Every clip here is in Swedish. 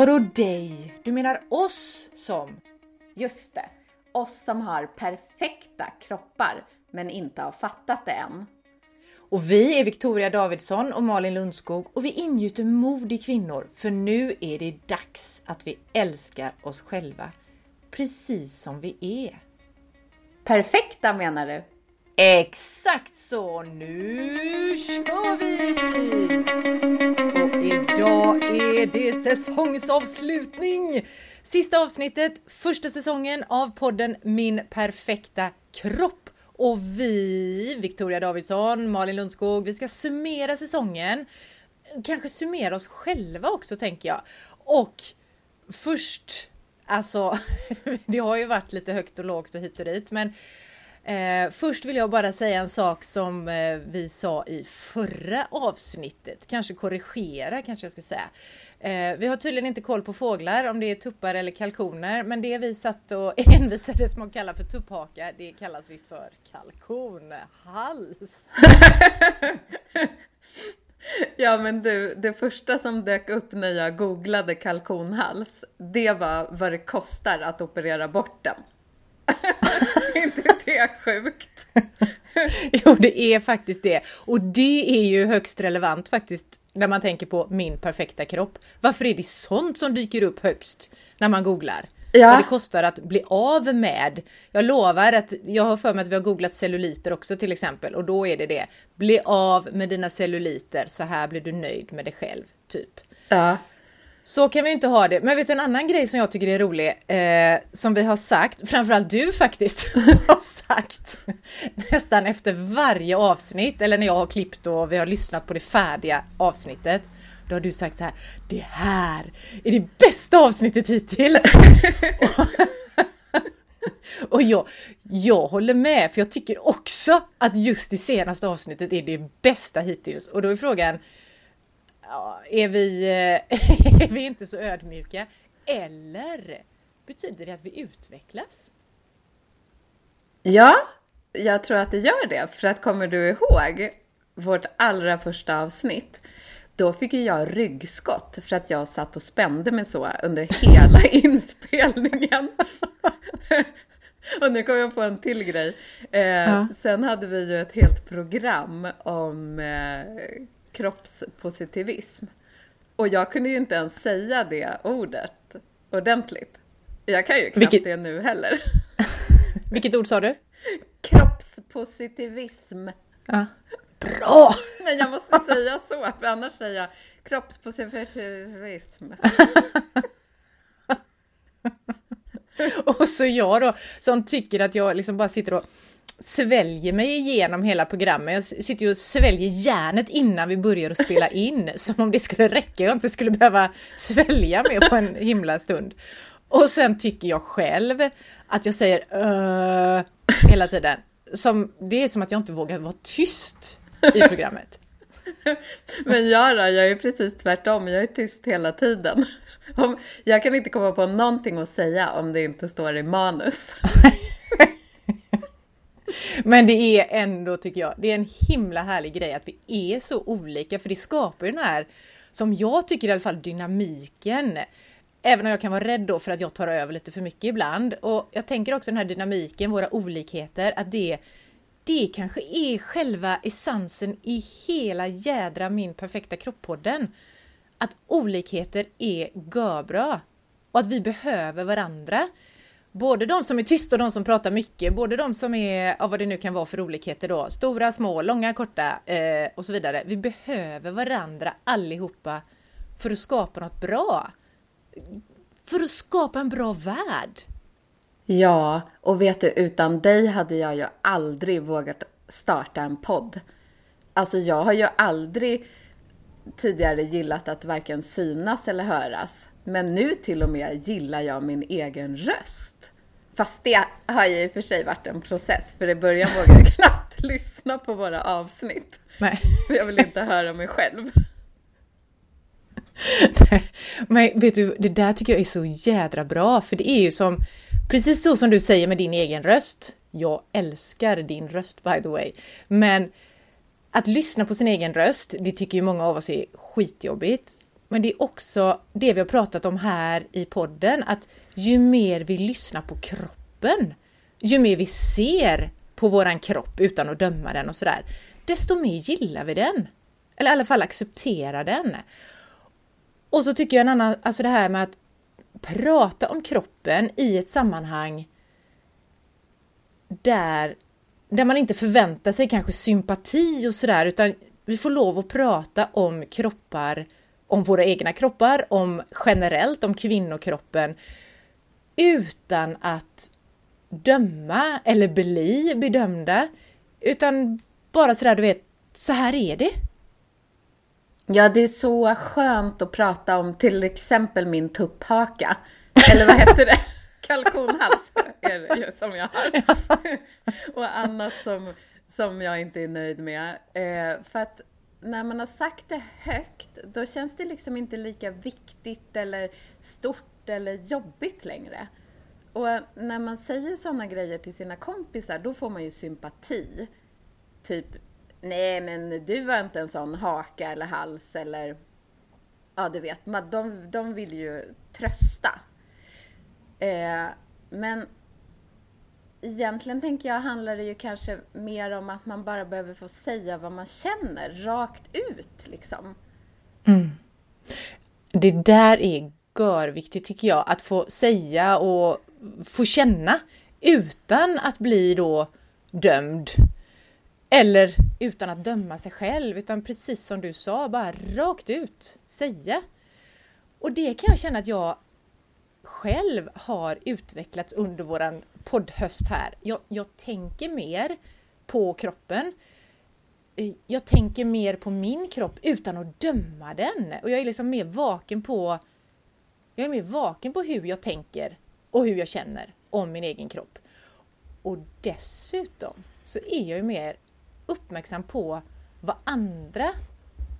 Vadå dig? Du menar oss som? Just det, oss som har perfekta kroppar men inte har fattat det än. Och vi är Victoria Davidsson och Malin Lundskog och vi ingjuter mod i kvinnor för nu är det dags att vi älskar oss själva precis som vi är. Perfekta menar du? Exakt så! Nu kör vi! Och idag är det säsongsavslutning! Sista avsnittet, första säsongen av podden Min perfekta kropp. Och vi, Victoria Davidsson, Malin Lundskog, vi ska summera säsongen. Kanske summera oss själva också tänker jag. Och först, alltså, det har ju varit lite högt och lågt och hit och dit, men Eh, först vill jag bara säga en sak som eh, vi sa i förra avsnittet, kanske korrigera kanske jag ska säga. Eh, vi har tydligen inte koll på fåglar, om det är tuppar eller kalkoner, men det vi satt och envisades med att kalla för tupphaka, det kallas visst för kalkonhals. Ja men du, det första som dök upp när jag googlade kalkonhals, det var vad det kostar att operera bort den. det sjukt? jo, det är faktiskt det. Och det är ju högst relevant faktiskt när man tänker på min perfekta kropp. Varför är det sånt som dyker upp högst när man googlar? Ja. Vad det kostar att bli av med. Jag lovar att jag har för mig att vi har googlat celluliter också till exempel och då är det det. Bli av med dina celluliter så här blir du nöjd med dig själv, typ. Ja. Så kan vi inte ha det. Men vet du en annan grej som jag tycker är rolig, eh, som vi har sagt, framförallt du faktiskt har sagt nästan efter varje avsnitt, eller när jag har klippt och vi har lyssnat på det färdiga avsnittet. Då har du sagt så här, det här är det bästa avsnittet hittills! och jag, jag håller med, för jag tycker också att just det senaste avsnittet är det bästa hittills. Och då är frågan, är, vi, är vi inte så ödmjuka? Eller betyder det att vi utvecklas? Ja, jag tror att det gör det. För att kommer du ihåg vårt allra första avsnitt? Då fick ju jag ryggskott för att jag satt och spände mig så under hela inspelningen. och nu kom jag på en till grej. Eh, ja. Sen hade vi ju ett helt program om eh, kroppspositivism. Och jag kunde ju inte ens säga det ordet ordentligt. Jag kan ju knappt Vilket... det nu heller. Vilket ord sa du? Kroppspositivism. Ja. Bra! Men jag måste säga så, för annars säger jag kroppspositivism. och så jag då, som tycker att jag liksom bara sitter och sväljer mig igenom hela programmet. Jag sitter ju och sväljer järnet innan vi börjar att spela in, som om det skulle räcka. Jag inte skulle behöva svälja mer på en himla stund. Och sen tycker jag själv att jag säger uh, hela tiden. Som, det är som att jag inte vågar vara tyst i programmet. Men jag då, jag är precis tvärtom. Jag är tyst hela tiden. Jag kan inte komma på någonting att säga om det inte står i manus. Men det är ändå, tycker jag, det är en himla härlig grej att vi är så olika, för det skapar ju den här, som jag tycker i alla fall, dynamiken. Även om jag kan vara rädd då för att jag tar över lite för mycket ibland. Och jag tänker också den här dynamiken, våra olikheter, att det, det kanske är själva essensen i hela jädra min perfekta kropp-podden. Att olikheter är görbra. Och att vi behöver varandra. Både de som är tysta och de som pratar mycket, både de som är, ja, vad det nu kan vara för olikheter då, stora, små, långa, korta eh, och så vidare. Vi behöver varandra allihopa för att skapa något bra. För att skapa en bra värld. Ja, och vet du, utan dig hade jag ju aldrig vågat starta en podd. Alltså jag har ju aldrig tidigare gillat att varken synas eller höras. Men nu till och med gillar jag min egen röst. Fast det har ju i och för sig varit en process, för i början vågade jag knappt lyssna på våra avsnitt. Nej. För jag vill inte höra mig själv. Men vet du, det där tycker jag är så jädra bra, för det är ju som precis så som du säger med din egen röst. Jag älskar din röst by the way, men att lyssna på sin egen röst, det tycker ju många av oss är skitjobbigt. Men det är också det vi har pratat om här i podden, att ju mer vi lyssnar på kroppen, ju mer vi ser på våran kropp utan att döma den och sådär, desto mer gillar vi den. Eller i alla fall accepterar den. Och så tycker jag en annan, alltså det här med att prata om kroppen i ett sammanhang där, där man inte förväntar sig kanske sympati och sådär, utan vi får lov att prata om kroppar, om våra egna kroppar, om generellt om kvinnokroppen, utan att döma eller bli bedömda, utan bara sådär, du vet, så här är det. Ja, det är så skönt att prata om till exempel min tupphaka. Eller vad heter det? Kalkonhals är det ju som jag har. Och annat som, som jag inte är nöjd med. Eh, för att när man har sagt det högt, då känns det liksom inte lika viktigt eller stort eller jobbigt längre. Och när man säger sådana grejer till sina kompisar, då får man ju sympati. Typ, nej men du har inte en sån haka eller hals eller... Ja, du vet, de, de vill ju trösta. Eh, men egentligen tänker jag handlar det ju kanske mer om att man bara behöver få säga vad man känner rakt ut liksom. Mm. Det där är görviktigt tycker jag, att få säga och få känna utan att bli då dömd. Eller utan att döma sig själv, utan precis som du sa, bara rakt ut säga. Och det kan jag känna att jag själv har utvecklats under våran poddhöst här. Jag, jag tänker mer på kroppen. Eh, jag tänker mer på min kropp utan att döma den. Och jag är liksom mer vaken på jag är mer vaken på hur jag tänker och hur jag känner om min egen kropp. Och dessutom så är jag ju mer uppmärksam på vad andra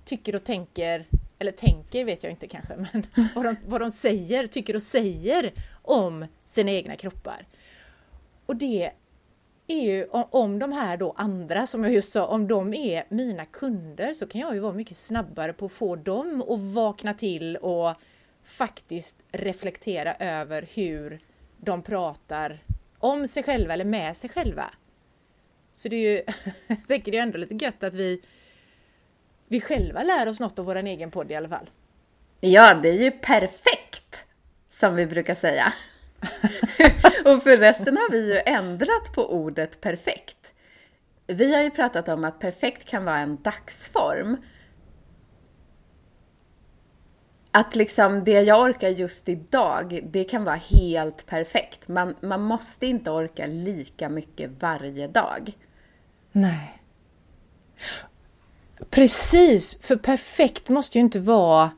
tycker och tänker, eller tänker vet jag inte kanske, men vad de, vad de säger, tycker och säger om sina egna kroppar. Och det är ju, om de här då andra, som jag just sa, om de är mina kunder så kan jag ju vara mycket snabbare på att få dem att vakna till och faktiskt reflektera över hur de pratar om sig själva eller med sig själva. Så det är ju, jag tänker det är ändå lite gött att vi, vi själva lär oss något av vår egen podd i alla fall. Ja, det är ju perfekt! Som vi brukar säga. och förresten har vi ju ändrat på ordet perfekt. Vi har ju pratat om att perfekt kan vara en dagsform att liksom det jag orkar just idag, det kan vara helt perfekt. Man, man måste inte orka lika mycket varje dag. Nej. Precis, för perfekt måste ju inte vara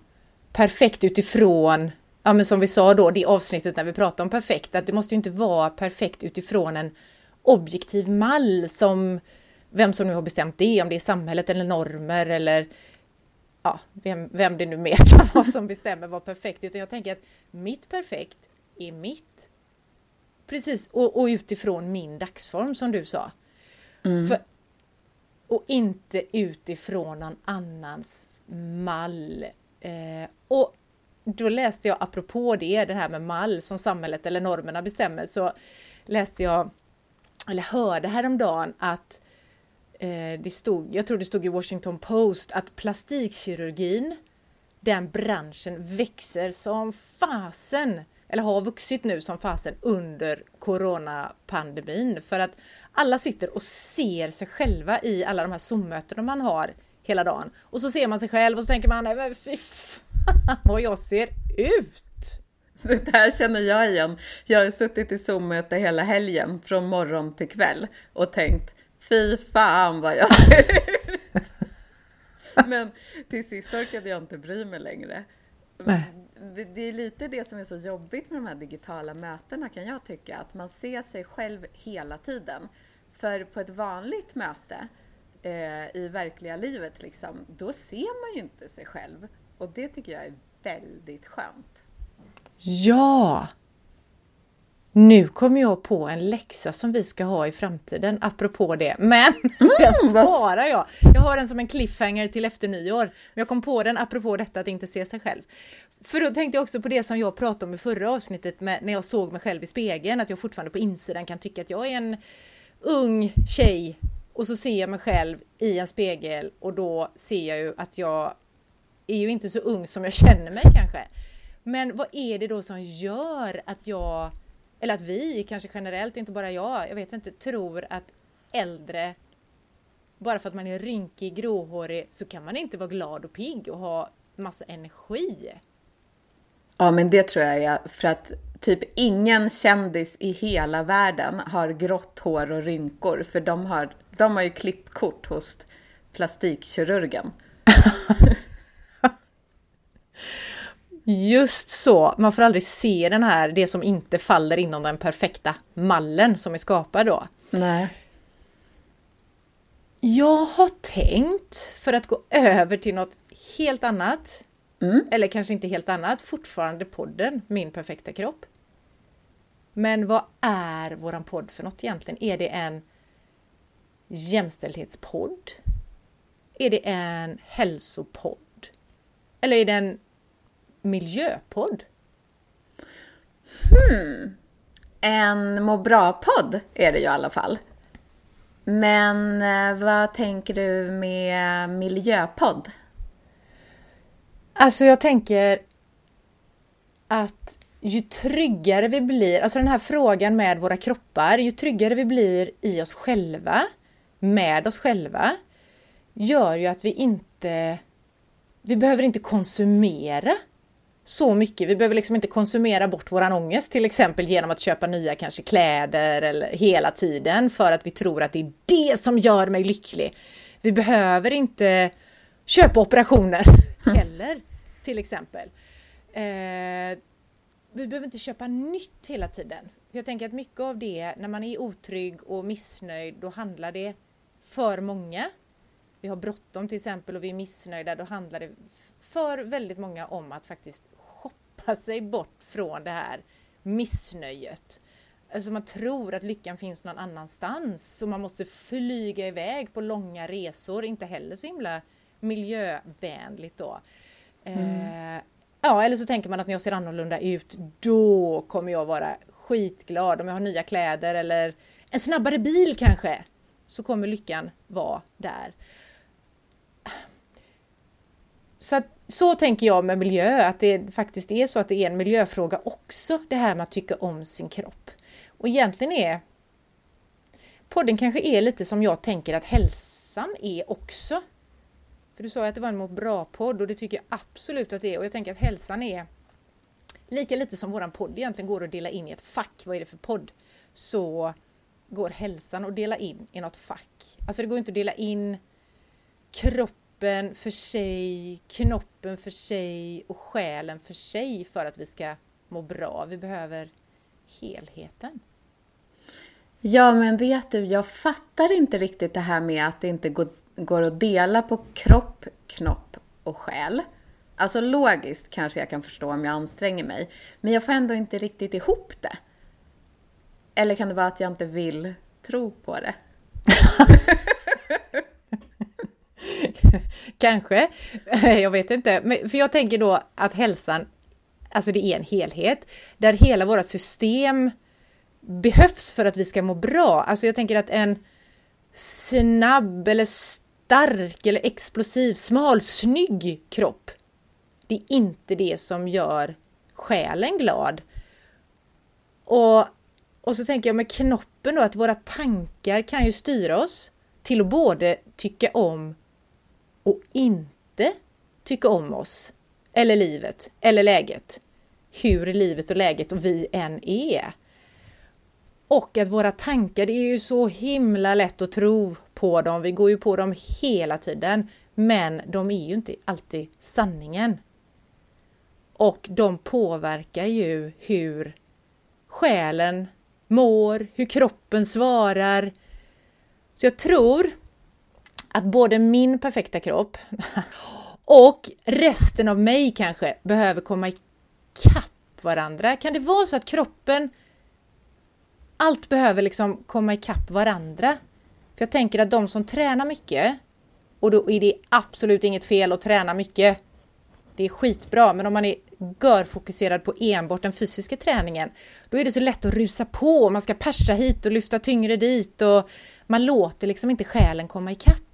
perfekt utifrån, ja men som vi sa då, det avsnittet när vi pratade om perfekt, att det måste ju inte vara perfekt utifrån en objektiv mall som vem som nu har bestämt det, om det är samhället eller normer eller ja, vem, vem det nu mer kan vara som bestämmer vad perfekt utan jag tänker att mitt perfekt är mitt. Precis, och, och utifrån min dagsform som du sa. Mm. För, och inte utifrån någon annans mall. Eh, och då läste jag, apropå det, det här med mall som samhället eller normerna bestämmer, så läste jag, eller hörde häromdagen att eh, det stod, jag tror det stod i Washington Post att plastikkirurgin, den branschen växer som fasen, eller har vuxit nu som fasen under coronapandemin för att alla sitter och ser sig själva i alla de här Zoom-mötena man har hela dagen. Och så ser man sig själv och så tänker man, nej men fy fan vad jag ser ut! Det här känner jag igen. Jag har suttit i Zoom-möte hela helgen från morgon till kväll och tänkt Fy fan vad jag ser ut! Men till sist orkade jag inte bry mig längre. Nej. Det är lite det som är så jobbigt med de här digitala mötena kan jag tycka, att man ser sig själv hela tiden. För på ett vanligt möte eh, i verkliga livet, liksom, då ser man ju inte sig själv. Och det tycker jag är väldigt skönt. Ja! Nu kommer jag på en läxa som vi ska ha i framtiden, apropå det. Men den sparar jag. Jag har den som en cliffhanger till efter nyår. Men jag kom på den apropå detta att inte se sig själv. För då tänkte jag också på det som jag pratade om i förra avsnittet med, när jag såg mig själv i spegeln, att jag fortfarande på insidan kan tycka att jag är en ung tjej och så ser jag mig själv i en spegel och då ser jag ju att jag är ju inte så ung som jag känner mig kanske. Men vad är det då som gör att jag, eller att vi kanske generellt, inte bara jag, jag vet inte, tror att äldre, bara för att man är rynkig, gråhårig, så kan man inte vara glad och pigg och ha massa energi. Ja, men det tror jag är för att typ ingen kändis i hela världen har grått hår och rynkor, för de har, de har ju klippkort hos plastikkirurgen. Just så, man får aldrig se den här, det som inte faller inom den perfekta mallen som är skapad då. Nej. Jag har tänkt, för att gå över till något helt annat, mm. eller kanske inte helt annat, fortfarande podden Min perfekta kropp. Men vad är våran podd för något egentligen? Är det en jämställdhetspodd? Är det en hälsopodd? Eller är det en miljöpodd? Hmm. En må bra-podd är det ju i alla fall. Men eh, vad tänker du med miljöpodd? Alltså jag tänker att ju tryggare vi blir, alltså den här frågan med våra kroppar, ju tryggare vi blir i oss själva, med oss själva, gör ju att vi inte, vi behöver inte konsumera så mycket. Vi behöver liksom inte konsumera bort våran ångest till exempel genom att köpa nya kanske kläder eller hela tiden för att vi tror att det är det som gör mig lycklig. Vi behöver inte köpa operationer heller till exempel. Eh, vi behöver inte köpa nytt hela tiden. Jag tänker att mycket av det, när man är otrygg och missnöjd, då handlar det för många. Vi har bråttom till exempel och vi är missnöjda, då handlar det för väldigt många om att faktiskt shoppa sig bort från det här missnöjet. Alltså man tror att lyckan finns någon annanstans så man måste flyga iväg på långa resor, inte heller så himla miljövänligt då. Mm. Eh, ja, eller så tänker man att när jag ser annorlunda ut, då kommer jag vara skitglad om jag har nya kläder eller en snabbare bil kanske. Så kommer lyckan vara där. Så, att, så tänker jag med miljö, att det faktiskt är så att det är en miljöfråga också, det här med att tycka om sin kropp. Och egentligen är podden kanske är lite som jag tänker att hälsan är också. För du sa att det var en må bra-podd och det tycker jag absolut att det är. Och jag tänker att hälsan är lika lite som våran podd egentligen går att dela in i ett fack. Vad är det för podd? Så går hälsan att dela in i något fack. Alltså det går inte att dela in kroppen för sig, knoppen för sig och själen för sig för att vi ska må bra. Vi behöver helheten. Ja, men vet du, jag fattar inte riktigt det här med att det inte går går att dela på kropp, knopp och själ. Alltså logiskt kanske jag kan förstå om jag anstränger mig, men jag får ändå inte riktigt ihop det. Eller kan det vara att jag inte vill tro på det? Kanske, jag vet inte. För jag tänker då att hälsan, alltså det är en helhet, där hela vårt system behövs för att vi ska må bra. Alltså jag tänker att en snabb eller stark eller explosiv, smal, snygg kropp. Det är inte det som gör själen glad. Och, och så tänker jag med knoppen då att våra tankar kan ju styra oss till att både tycka om och inte tycka om oss, eller livet, eller läget. Hur livet och läget och vi än är. Och att våra tankar, det är ju så himla lätt att tro på dem, vi går ju på dem hela tiden. Men de är ju inte alltid sanningen. Och de påverkar ju hur själen mår, hur kroppen svarar. Så jag tror att både min perfekta kropp och resten av mig kanske behöver komma ikapp varandra. Kan det vara så att kroppen allt behöver liksom komma ikapp varandra. För jag tänker att de som tränar mycket, och då är det absolut inget fel att träna mycket. Det är skitbra, men om man är görfokuserad på enbart den fysiska träningen, då är det så lätt att rusa på. Man ska persa hit och lyfta tyngre dit och man låter liksom inte själen komma ikapp.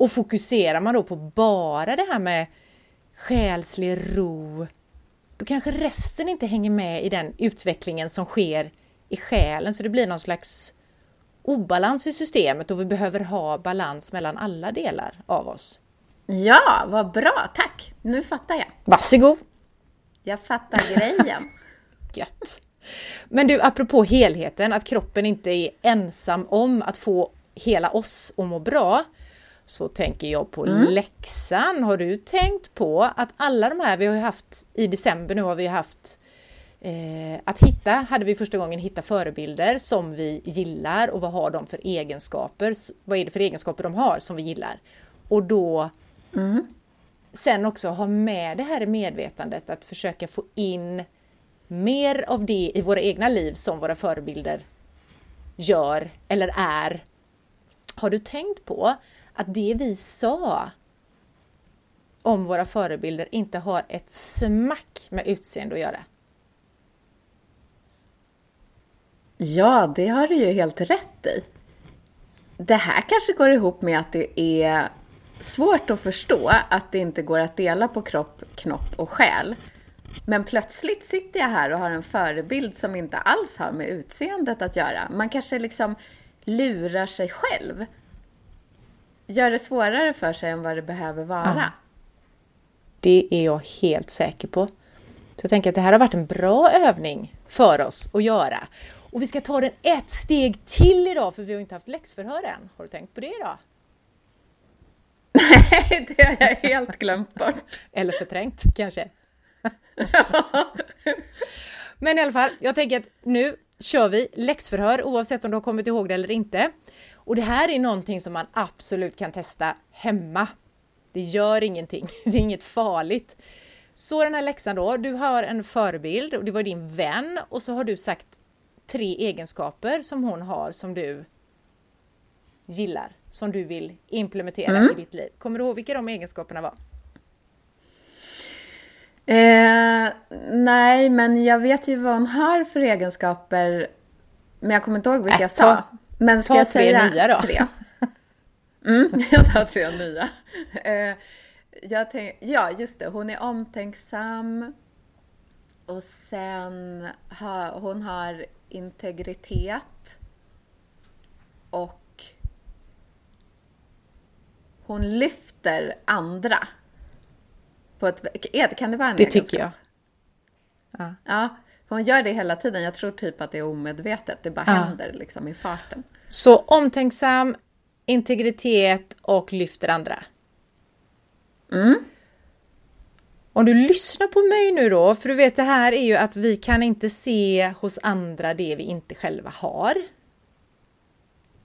Och fokuserar man då på bara det här med själslig ro, då kanske resten inte hänger med i den utvecklingen som sker i själen, så det blir någon slags obalans i systemet och vi behöver ha balans mellan alla delar av oss. Ja, vad bra, tack! Nu fattar jag. Varsågod! Jag fattar grejen. Gött! Men du, apropå helheten, att kroppen inte är ensam om att få hela oss att må bra, så tänker jag på mm. läxan. Har du tänkt på att alla de här vi har haft i december nu har vi haft eh, att hitta, hade vi första gången hitta förebilder som vi gillar och vad har de för egenskaper? Vad är det för egenskaper de har som vi gillar? Och då mm. sen också ha med det här i medvetandet att försöka få in mer av det i våra egna liv som våra förebilder gör eller är. Har du tänkt på att det vi sa om våra förebilder inte har ett smack med utseende att göra? Ja, det har du ju helt rätt i. Det här kanske går ihop med att det är svårt att förstå att det inte går att dela på kropp, knopp och själ. Men plötsligt sitter jag här och har en förebild som inte alls har med utseendet att göra. Man kanske liksom lurar sig själv. Gör det svårare för sig än vad det behöver vara. Ja. Det är jag helt säker på. Så jag tänker att det här har varit en bra övning för oss att göra. Och vi ska ta den ett steg till idag för vi har inte haft läxförhör än. Har du tänkt på det idag? Nej, det har jag helt glömt bort. Eller förträngt kanske. Men i alla fall, jag tänker att nu kör vi läxförhör oavsett om du har kommit ihåg det eller inte. Och det här är någonting som man absolut kan testa hemma. Det gör ingenting, det är inget farligt. Så den här läxan då, du har en förebild och det var din vän och så har du sagt tre egenskaper som hon har som du gillar, som du vill implementera mm. i ditt liv. Kommer du ihåg vilka de egenskaperna var? Eh, nej, men jag vet ju vad hon har för egenskaper. Men jag kommer inte ihåg vilka äh, jag sa. Ta, men ska ta jag tre säga nya då. Tre? Mm, jag tar tre nya. Eh, jag tänk, ja, just det. Hon är omtänksam. Och sen har hon har integritet. Och hon lyfter andra. På ett, kan det vara en Det tycker jag. Ja. ja. Hon gör det hela tiden. Jag tror typ att det är omedvetet. Det bara ja. händer liksom i farten. Så omtänksam, integritet och lyfter andra. Mm. Om du lyssnar på mig nu då, för du vet det här är ju att vi kan inte se hos andra det vi inte själva har.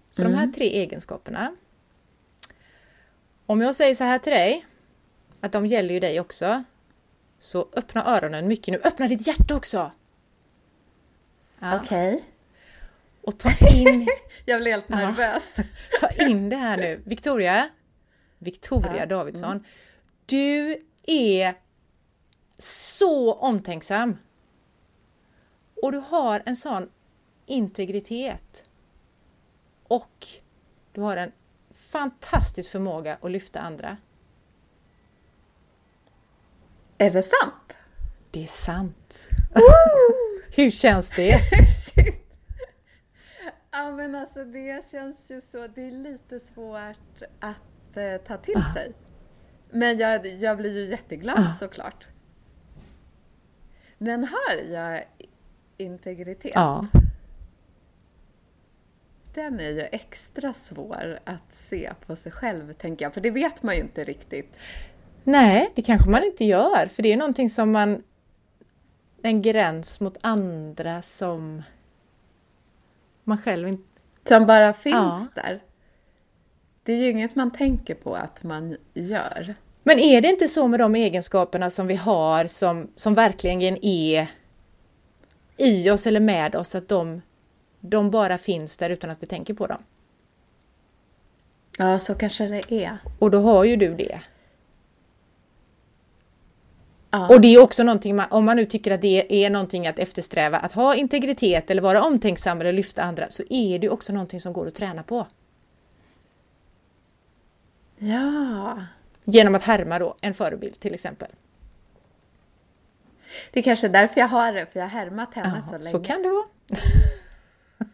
Så mm. de här mm. tre egenskaperna. Om jag säger så här till dig, att de gäller ju dig också. Så öppna öronen mycket nu. Öppna ditt hjärta också! Ja. Okej. Okay. Och ta in... jag blir helt nervös. ta in det här nu. Victoria, Victoria ja. Davidsson. Mm. Du är så omtänksam. Och du har en sån integritet. Och du har en fantastisk förmåga att lyfta andra. Är det sant? Det är sant. Hur känns det? ja men alltså det känns ju så, det är lite svårt att eh, ta till ah. sig. Men jag, jag blir ju jätteglad ah. såklart. Men har jag integritet? Ja. Den är ju extra svår att se på sig själv, tänker jag. För det vet man ju inte riktigt. Nej, det kanske man inte gör, för det är någonting som man... En gräns mot andra som man själv inte... Som bara finns ja. där. Det är ju inget man tänker på att man gör. Men är det inte så med de egenskaperna som vi har som, som verkligen är i oss eller med oss, att de de bara finns där utan att vi tänker på dem. Ja, så kanske det är. Och då har ju du det. Ja. Och det är också någonting, man, om man nu tycker att det är någonting att eftersträva, att ha integritet eller vara omtänksam eller lyfta andra, så är det också någonting som går att träna på. ja. Genom att härma då en förebild till exempel. Det är kanske är därför jag har det, för jag har härmat henne så Ja, länge. så kan det vara.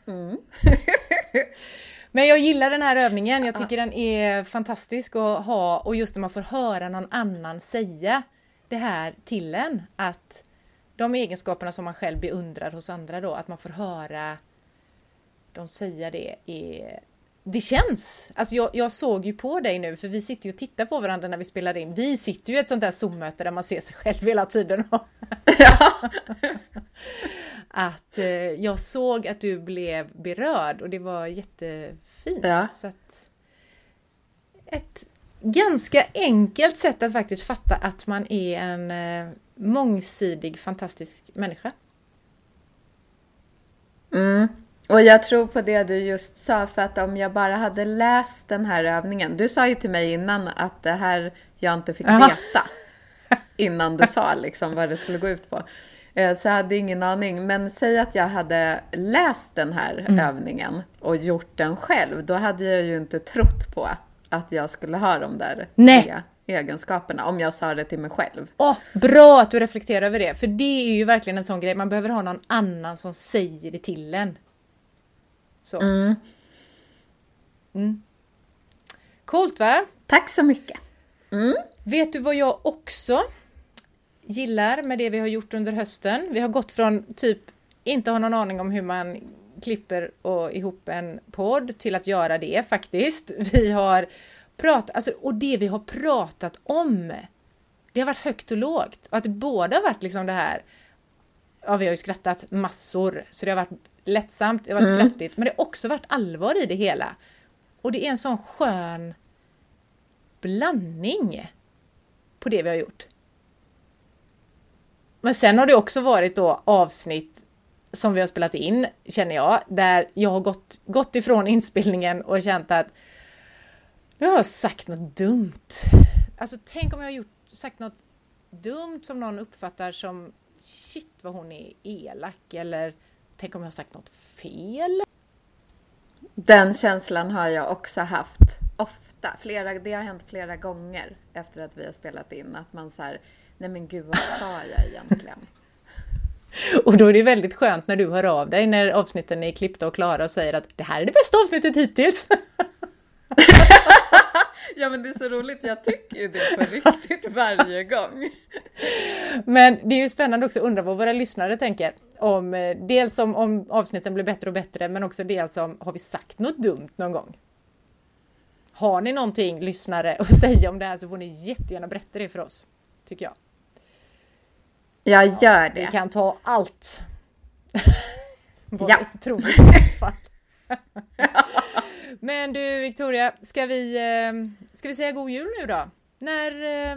Men jag gillar den här övningen. Jag tycker den är fantastisk att ha och just när man får höra någon annan säga det här till en. Att de egenskaperna som man själv beundrar hos andra då, att man får höra dem säga det är det känns! Alltså jag, jag såg ju på dig nu, för vi sitter ju och tittar på varandra när vi spelar in. Vi sitter ju i ett sånt där Zoom-möte där man ser sig själv hela tiden. att eh, jag såg att du blev berörd och det var jättefint. Ja. Så att, ett ganska enkelt sätt att faktiskt fatta att man är en eh, mångsidig, fantastisk människa. Mm. Och jag tror på det du just sa, för att om jag bara hade läst den här övningen. Du sa ju till mig innan att det här jag inte fick Aha. veta. Innan du sa liksom vad det skulle gå ut på. Eh, Så jag hade ingen aning. Men säg att jag hade läst den här övningen och gjort den själv. Då hade jag ju inte trott på att jag skulle ha de där Nej. egenskaperna. Om jag sa det till mig själv. Åh, bra att du reflekterar över det, för det är ju verkligen en sån grej. Man behöver ha någon annan som säger det till en. Så. Mm. Mm. Coolt va? Tack så mycket. Mm. Vet du vad jag också gillar med det vi har gjort under hösten? Vi har gått från typ inte ha någon aning om hur man klipper och ihop en podd till att göra det faktiskt. Vi har pratat, alltså, och det vi har pratat om, det har varit högt och lågt. Och att det båda har varit liksom det här, ja vi har ju skrattat massor, så det har varit lättsamt, det har varit skrattigt, men det har också varit allvar i det hela. Och det är en sån skön blandning på det vi har gjort. Men sen har det också varit då avsnitt som vi har spelat in, känner jag, där jag har gått, gått ifrån inspelningen och känt att nu har jag sagt något dumt. Alltså tänk om jag har gjort, sagt något dumt som någon uppfattar som shit vad hon är elak eller tänk om jag har sagt något fel. Den känslan har jag också haft ofta. Flera, det har hänt flera gånger efter att vi har spelat in. Att man så här, nej men gud vad sa jag egentligen? Och då är det väldigt skönt när du hör av dig när avsnitten är klippta och klara och säger att det här är det bästa avsnittet hittills. Ja men det är så roligt, jag tycker ju det på riktigt varje gång. Men det är ju spännande också att undra vad våra lyssnare tänker. Om, eh, dels om, om avsnitten blir bättre och bättre, men också dels om har vi sagt något dumt någon gång? Har ni någonting, lyssnare, att säga om det här så får ni jättegärna berätta det för oss, tycker jag. Jag gör Vi det. kan ta allt. Ja. vi alla fall. Men du Victoria, ska vi, eh, ska vi säga god jul nu då? När... eh,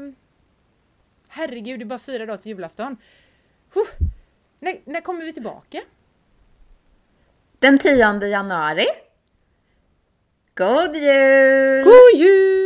Herregud, det är bara fyra dagar till julafton. Huh. När, när kommer vi tillbaka? Den 10 januari. God jul! God jul!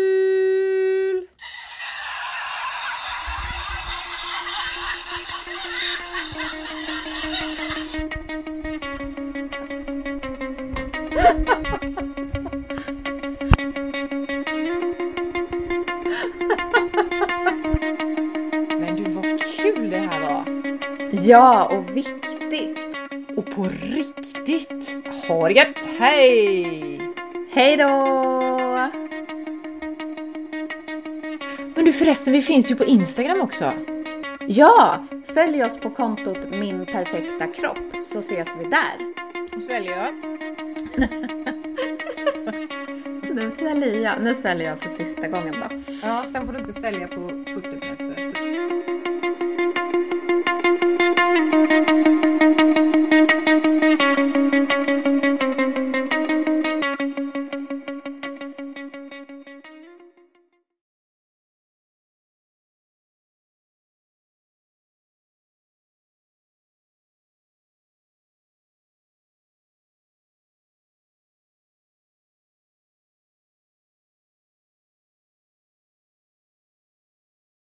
Ja, och viktigt. Och på riktigt! Ha det gött! Hej! Hej då! Men du förresten, vi finns ju på Instagram också. Ja, följ oss på kontot Min Perfekta Kropp så ses vi där. Nu sväljer jag. Nu sväljer jag, nu sväljer jag för sista gången då. Ja, sen får du inte svälja på 40 Música